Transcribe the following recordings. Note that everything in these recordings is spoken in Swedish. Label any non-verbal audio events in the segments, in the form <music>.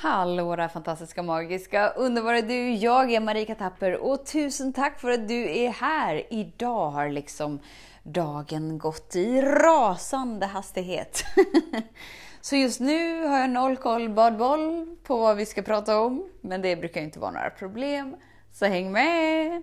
Hallå där fantastiska, magiska, underbara du! Jag är Marika Tapper och tusen tack för att du är här! Idag har liksom dagen gått i rasande hastighet. <laughs> Så just nu har jag noll koll badboll på vad vi ska prata om, men det brukar inte vara några problem. Så häng med!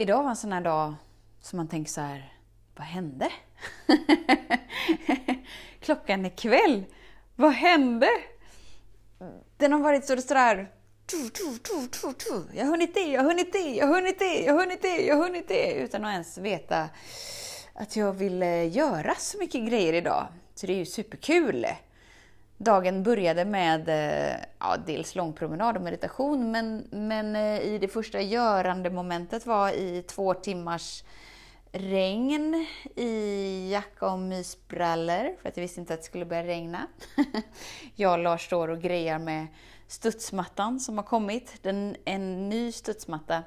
Idag var en sån här dag som man tänker så här, vad hände? <laughs> Klockan är kväll, vad hände? Den har varit så sådär, jag har hunnit det, jag har hunnit det, jag har hunnit det, jag har hunnit det, jag har hunnit det, utan att ens veta att jag ville eh, göra så mycket grejer idag. Så det är ju superkul. Dagen började med eh, ja, dels långpromenad och meditation, men, men eh, i det första görande momentet var i två timmars regn i jacka och mysbrallor, för att jag visste inte att det skulle börja regna. <laughs> jag och Lars står och grejar med studsmattan som har kommit. Den, en ny studsmatta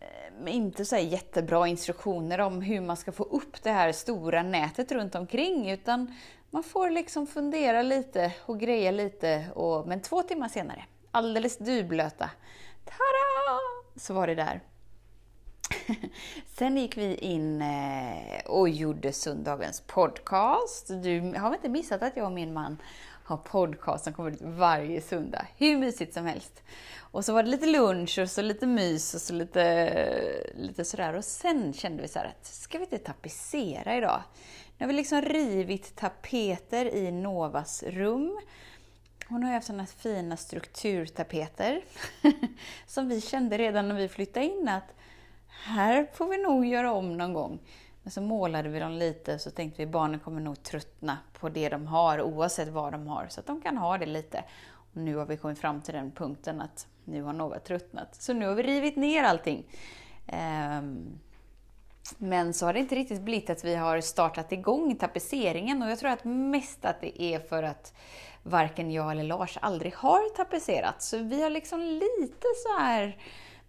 eh, med inte så jättebra instruktioner om hur man ska få upp det här stora nätet runt omkring, utan man får liksom fundera lite och greja lite. Och, men två timmar senare, alldeles dyblöta, tada! Så var det där. <laughs> Sen gick vi in eh, och gjorde söndagens podcast. Du har väl inte missat att jag och min man har podcast som kommer ut varje söndag. Hur mysigt som helst. Och så var det lite lunch och så lite mys och så lite, lite sådär. Och sen kände vi så här att, ska vi inte tapetsera idag? Nu har vi liksom rivit tapeter i Novas rum. Hon har ju haft sådana fina strukturtapeter <laughs> som vi kände redan när vi flyttade in att här får vi nog göra om någon gång. Men så målade vi dem lite så tänkte vi att barnen kommer nog tröttna på det de har oavsett vad de har så att de kan ha det lite. Och nu har vi kommit fram till den punkten att nu har Nova tröttnat. Så nu har vi rivit ner allting. Um, men så har det inte riktigt blivit att vi har startat igång tapetseringen och jag tror att mest att det är för att varken jag eller Lars aldrig har tapetserat. Så vi har liksom lite så här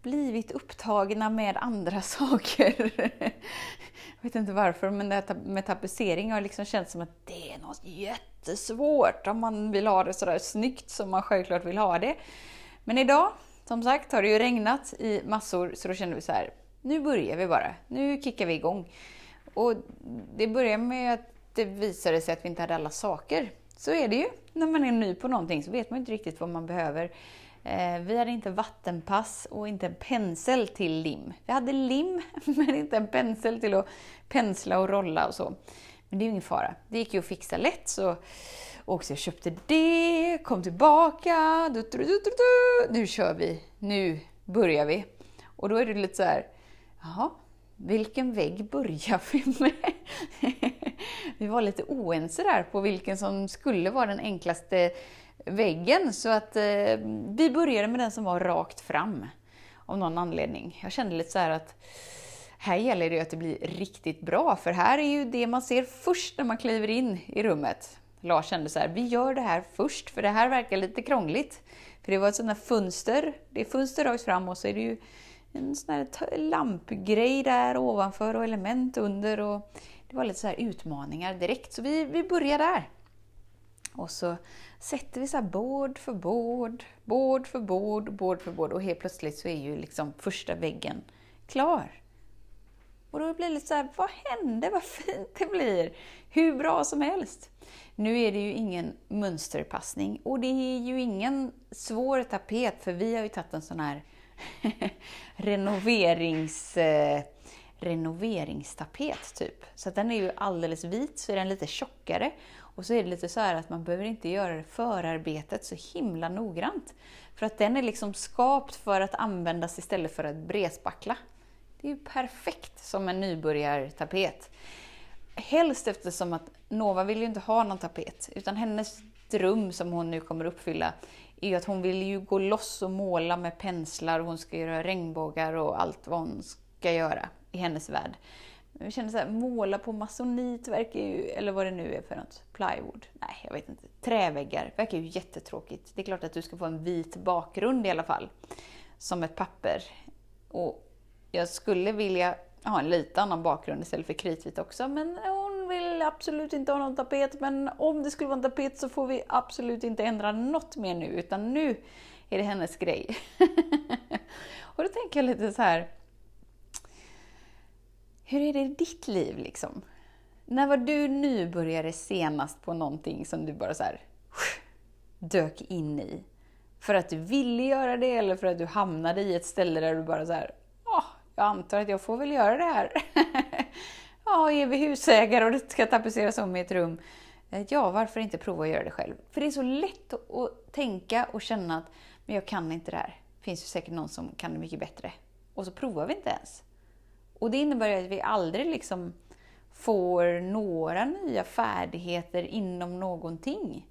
blivit upptagna med andra <laughs> saker. Jag vet inte varför, men det här med tapetsering har liksom känts som att det är något jättesvårt om man vill ha det sådär snyggt som man självklart vill ha det. Men idag, som sagt, har det ju regnat i massor så då kände vi så här, nu börjar vi bara. Nu kickar vi igång. Och det börjar med att det visade sig att vi inte hade alla saker. Så är det ju. När man är ny på någonting så vet man inte riktigt vad man behöver. Eh, vi hade inte vattenpass och inte en pensel till lim. Vi hade lim, <laughs> men inte en pensel till att pensla och rolla och så. Men det är ju ingen fara. Det gick ju att fixa lätt. Så och så jag köpte det, kom tillbaka, du, du, du, nu kör vi, nu börjar vi. Och då är det lite så här, Jaha, vilken vägg börjar vi med? <laughs> vi var lite oense där på vilken som skulle vara den enklaste väggen, så att eh, vi började med den som var rakt fram av någon anledning. Jag kände lite så att här gäller det att det blir riktigt bra, för här är ju det man ser först när man kliver in i rummet. Lars kände så här, vi gör det här först, för det här verkar lite krångligt. För det var ett sånt där fönster, det är fönster rakt fram och så är det ju en sån här lampgrej där ovanför och element under. Och det var lite så här utmaningar direkt, så vi, vi börjar där. Och så sätter vi så här bord för bord, bord för bord, bord för bord och helt plötsligt så är ju liksom första väggen klar. Och då blir det lite så här, vad hände? Vad fint det blir! Hur bra som helst! Nu är det ju ingen mönsterpassning och det är ju ingen svår tapet för vi har ju tagit en sån här <laughs> renoverings, eh, renoveringstapet typ. Så den är ju alldeles vit, så är den lite tjockare. Och så är det lite så att man behöver inte göra förarbetet så himla noggrant. För att den är liksom skapt för att användas istället för att bredspackla. Det är ju perfekt som en nybörjartapet. helst eftersom att Nova vill ju inte ha någon tapet, utan hennes dröm som hon nu kommer uppfylla är ju att hon vill ju gå loss och måla med penslar och hon ska göra regnbågar och allt vad hon ska göra i hennes värld. Men jag känner så här, måla på masonit verkar ju, eller vad det nu är för något, plywood, nej jag vet inte, träväggar verkar ju jättetråkigt. Det är klart att du ska få en vit bakgrund i alla fall, som ett papper. Och jag skulle vilja ha en lite annan bakgrund istället för kritvit också, men vill absolut inte ha någon tapet. Men om det skulle vara en tapet så får vi absolut inte ändra något mer nu, utan nu är det hennes grej. <laughs> och då tänker jag lite så här, hur är det i ditt liv liksom? När var du nybörjare senast på någonting som du bara så här, dök in i? För att du ville göra det eller för att du hamnade i ett ställe där du bara så här, jag antar att jag får väl göra det här. <laughs> ja, är vi husägare och det ska tapetseras om i ett rum. Eh, ja, varför inte prova att göra det själv? För det är så lätt att tänka och känna att men jag kan inte det här. Det finns ju säkert någon som kan det mycket bättre. Och så provar vi inte ens. Och det innebär att vi aldrig liksom får några nya färdigheter inom någonting.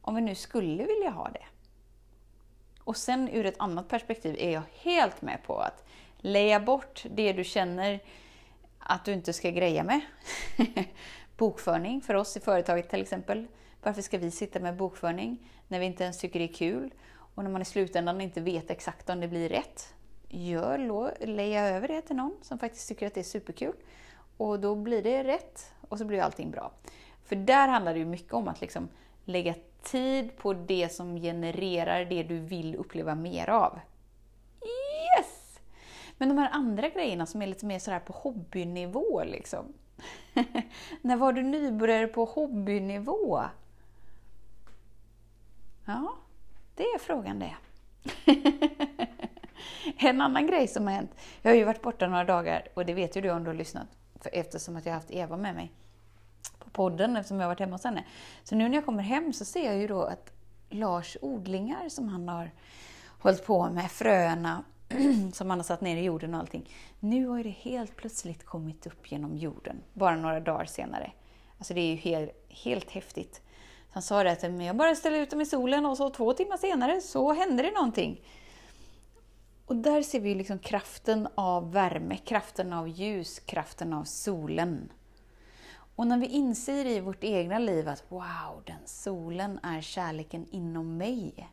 Om vi nu skulle vilja ha det. Och sen ur ett annat perspektiv är jag helt med på att leja bort det du känner att du inte ska greja med. <laughs> bokföring för oss i företaget till exempel. Varför ska vi sitta med bokföring när vi inte ens tycker det är kul? Och när man i slutändan inte vet exakt om det blir rätt gör, leja över det till någon som faktiskt tycker att det är superkul. Och då blir det rätt och så blir allting bra. För där handlar det ju mycket om att liksom lägga tid på det som genererar det du vill uppleva mer av. Men de här andra grejerna som är lite mer sådär på hobbynivå liksom. <laughs> När var du nybörjare på hobbynivå? Ja, det är frågan det. <laughs> En annan grej som har hänt, jag har ju varit borta några dagar och det vet ju du om du har lyssnat, för eftersom att jag har haft Eva med mig på podden eftersom jag har varit hemma hos henne. Så nu när jag kommer hem så ser jag ju då att Lars odlingar som han har hållit på med, fröna <clears throat> som man har satt ner i jorden och allting. Nu har det helt plötsligt kommit upp genom jorden, bara några dagar senare. Alltså det är ju helt, helt häftigt. Han sa det att jag bara ställer ut dem i solen och så två timmar senare så händer det någonting. Och där ser vi liksom kraften av värme, kraften av ljus, kraften av solen. Och när vi inser i vårt egna liv att wow, den solen är kärleken inom mig.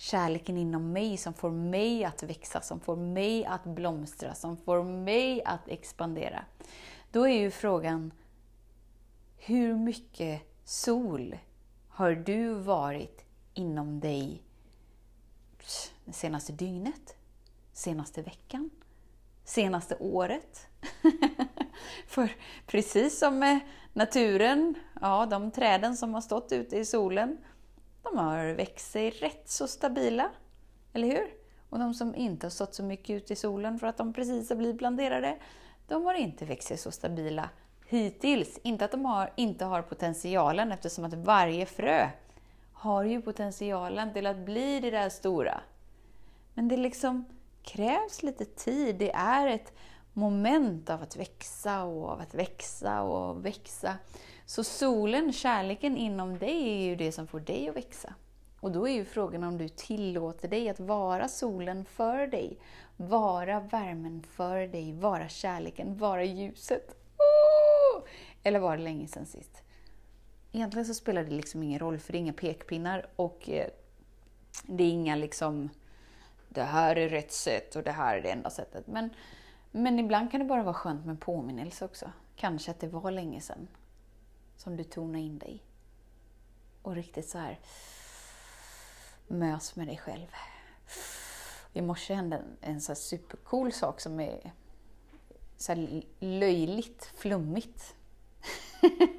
Kärleken inom mig som får mig att växa, som får mig att blomstra, som får mig att expandera. Då är ju frågan, hur mycket sol har du varit inom dig det senaste dygnet, senaste veckan, senaste året. <laughs> För precis som med naturen, ja, de träden som har stått ute i solen, de har växt sig rätt så stabila, eller hur? Och de som inte har stått så mycket ute i solen för att de precis har blivit blanderade, de har inte växt sig så stabila hittills. Inte att de har, inte har potentialen eftersom att varje frö har ju potentialen till att bli det där stora. Men det liksom krävs lite tid. Det är ett moment av att växa och av att växa och växa. Så solen, kärleken inom dig, är ju det som får dig att växa. Och då är ju frågan om du tillåter dig att vara solen för dig, vara värmen för dig, vara kärleken, vara ljuset. Oh! Eller var det länge sedan sist? Egentligen så spelar det liksom ingen roll, för det är inga pekpinnar och eh, det är inga liksom det här är rätt sätt och det här är det enda sättet. Men, men ibland kan det bara vara skönt med en påminnelse också. Kanske att det var länge sedan som du tonar in dig. Och riktigt så här mös med dig själv. I morse hände en, en så supercool sak som är så löjligt flummigt. <laughs>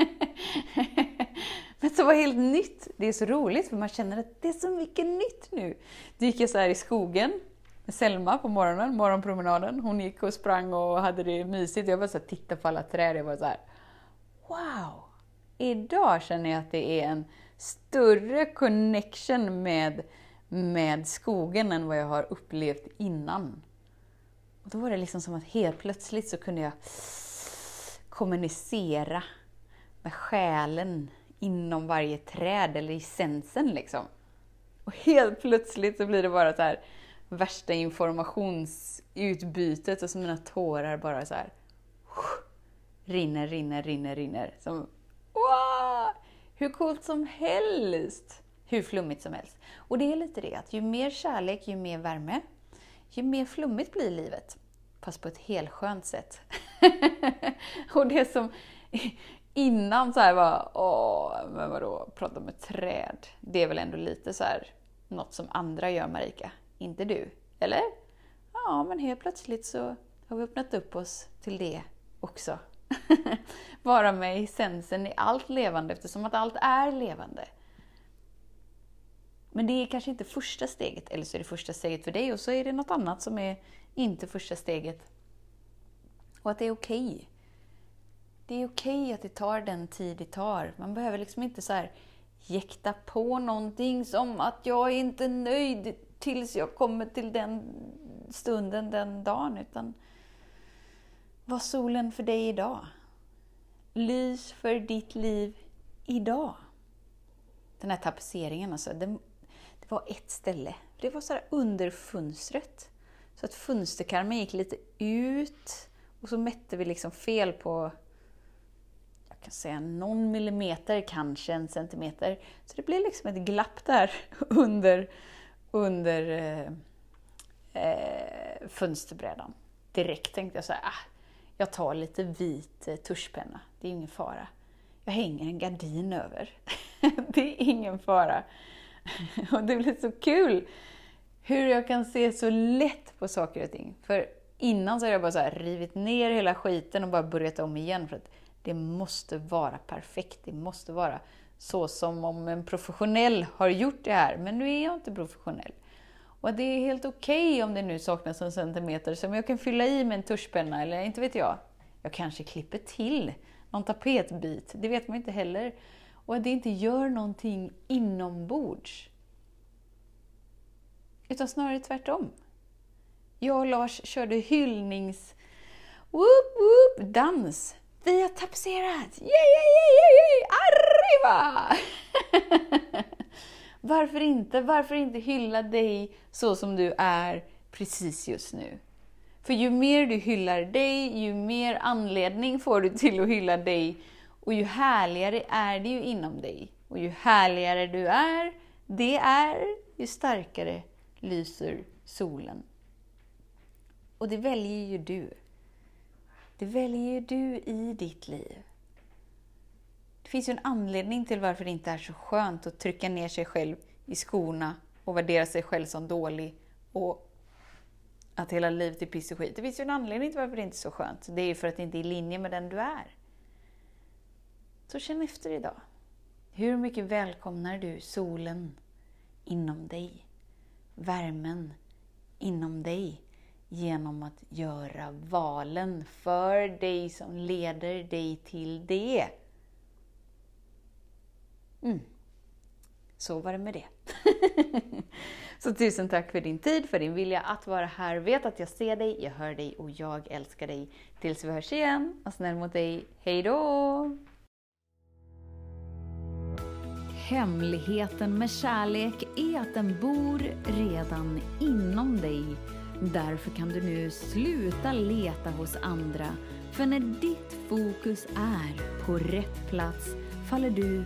Men som var helt nytt. Det är så roligt för man känner att det är så mycket nytt nu. Då gick jag så här i skogen med Selma på morgonen, morgonpromenaden. Hon gick och sprang och hade det mysigt. Jag bara så tittade på alla träd och var så här, wow! Idag känner jag att det är en större connection med, med skogen än vad jag har upplevt innan. Och då var det liksom som att helt plötsligt så kunde jag kommunicera med själen inom varje träd eller essensen liksom. Och helt plötsligt så blir det bara så här värsta informationsutbytet och så mina tårar bara så här rinner, rinner, rinner, rinner. Som! Hur coolt som helst! Hur flummigt som helst. Och det är lite det att ju mer kärlek, ju mer värme, ju mer flummigt blir livet. Fast på ett helskönt sätt. <laughs> och det som innan så här var, åh, men vadå, prata med träd. Det är väl ändå lite så här något som andra gör Marika, inte du? Eller? Ja, men helt plötsligt så har vi öppnat upp oss till det också. <laughs> Vara med essensen i allt levande eftersom att allt är levande. Men det är kanske inte första steget, eller så är det första steget för dig och så är det något annat som är inte första steget. Och att det är okej. Okay. Det är okej okay att det tar den tid det tar. Man behöver liksom inte så här jäkta på någonting som att jag är inte nöjd tills jag kommer till den stunden, den dagen. Utan var solen för dig idag. Lys för ditt liv idag. Den här tapetseringen, alltså, det, det var ett ställe. Det var så under fönstret. Så att fönsterkarmen gick lite ut och så mätte vi liksom fel på jag kan säga någon millimeter, kanske en centimeter. Så det blev liksom ett glapp där <laughs> under, under eh, eh, fönsterbrädan. Direkt tänkte jag så här, ah, jag tar lite vit eh, tuschpenna, det är ingen fara. Jag hänger en gardin över. <laughs> det är ingen fara. <laughs> och det blir så kul hur jag kan se så lätt på saker och ting. För innan så har jag bara så här rivit ner hela skiten och bara börjat om igen. För att det måste vara perfekt. Det måste vara så som om en professionell har gjort det här. Men nu är jag inte professionell. Och det är helt okej okay om det nu saknas en centimeter som jag kan fylla i med en tuschpenna eller inte vet jag. Jag kanske klipper till någon tapetbit, det vet man inte heller. Och att det inte gör någonting inombords. Utan snarare tvärtom. Jag och Lars körde hyllnings... Whoop, whoop, dans. Vi har tapetserat! Yay, yay, yay, yay, arriba! <laughs> Varför inte? Varför inte hylla dig så som du är precis just nu? För ju mer du hyllar dig, ju mer anledning får du till att hylla dig och ju härligare är det ju inom dig. Och ju härligare du är, det är, ju starkare lyser solen. Och det väljer ju du. Det väljer ju du i ditt liv. Det finns ju en anledning till varför det inte är så skönt att trycka ner sig själv i skorna och värdera sig själv som dålig och att hela livet är piss och skit. Det finns ju en anledning till varför det inte är så skönt. Det är ju för att det inte är i linje med den du är. Så känn efter idag. Hur mycket välkomnar du solen inom dig? Värmen inom dig genom att göra valen för dig som leder dig till det. Mm. Så var det med det. <laughs> Så tusen tack för din tid, för din vilja att vara här. Vet att jag ser dig, jag hör dig och jag älskar dig. Tills vi hörs igen, var snäll mot dig. Hej då! Hemligheten med kärlek är att den bor redan inom dig. Därför kan du nu sluta leta hos andra. För när ditt fokus är på rätt plats faller du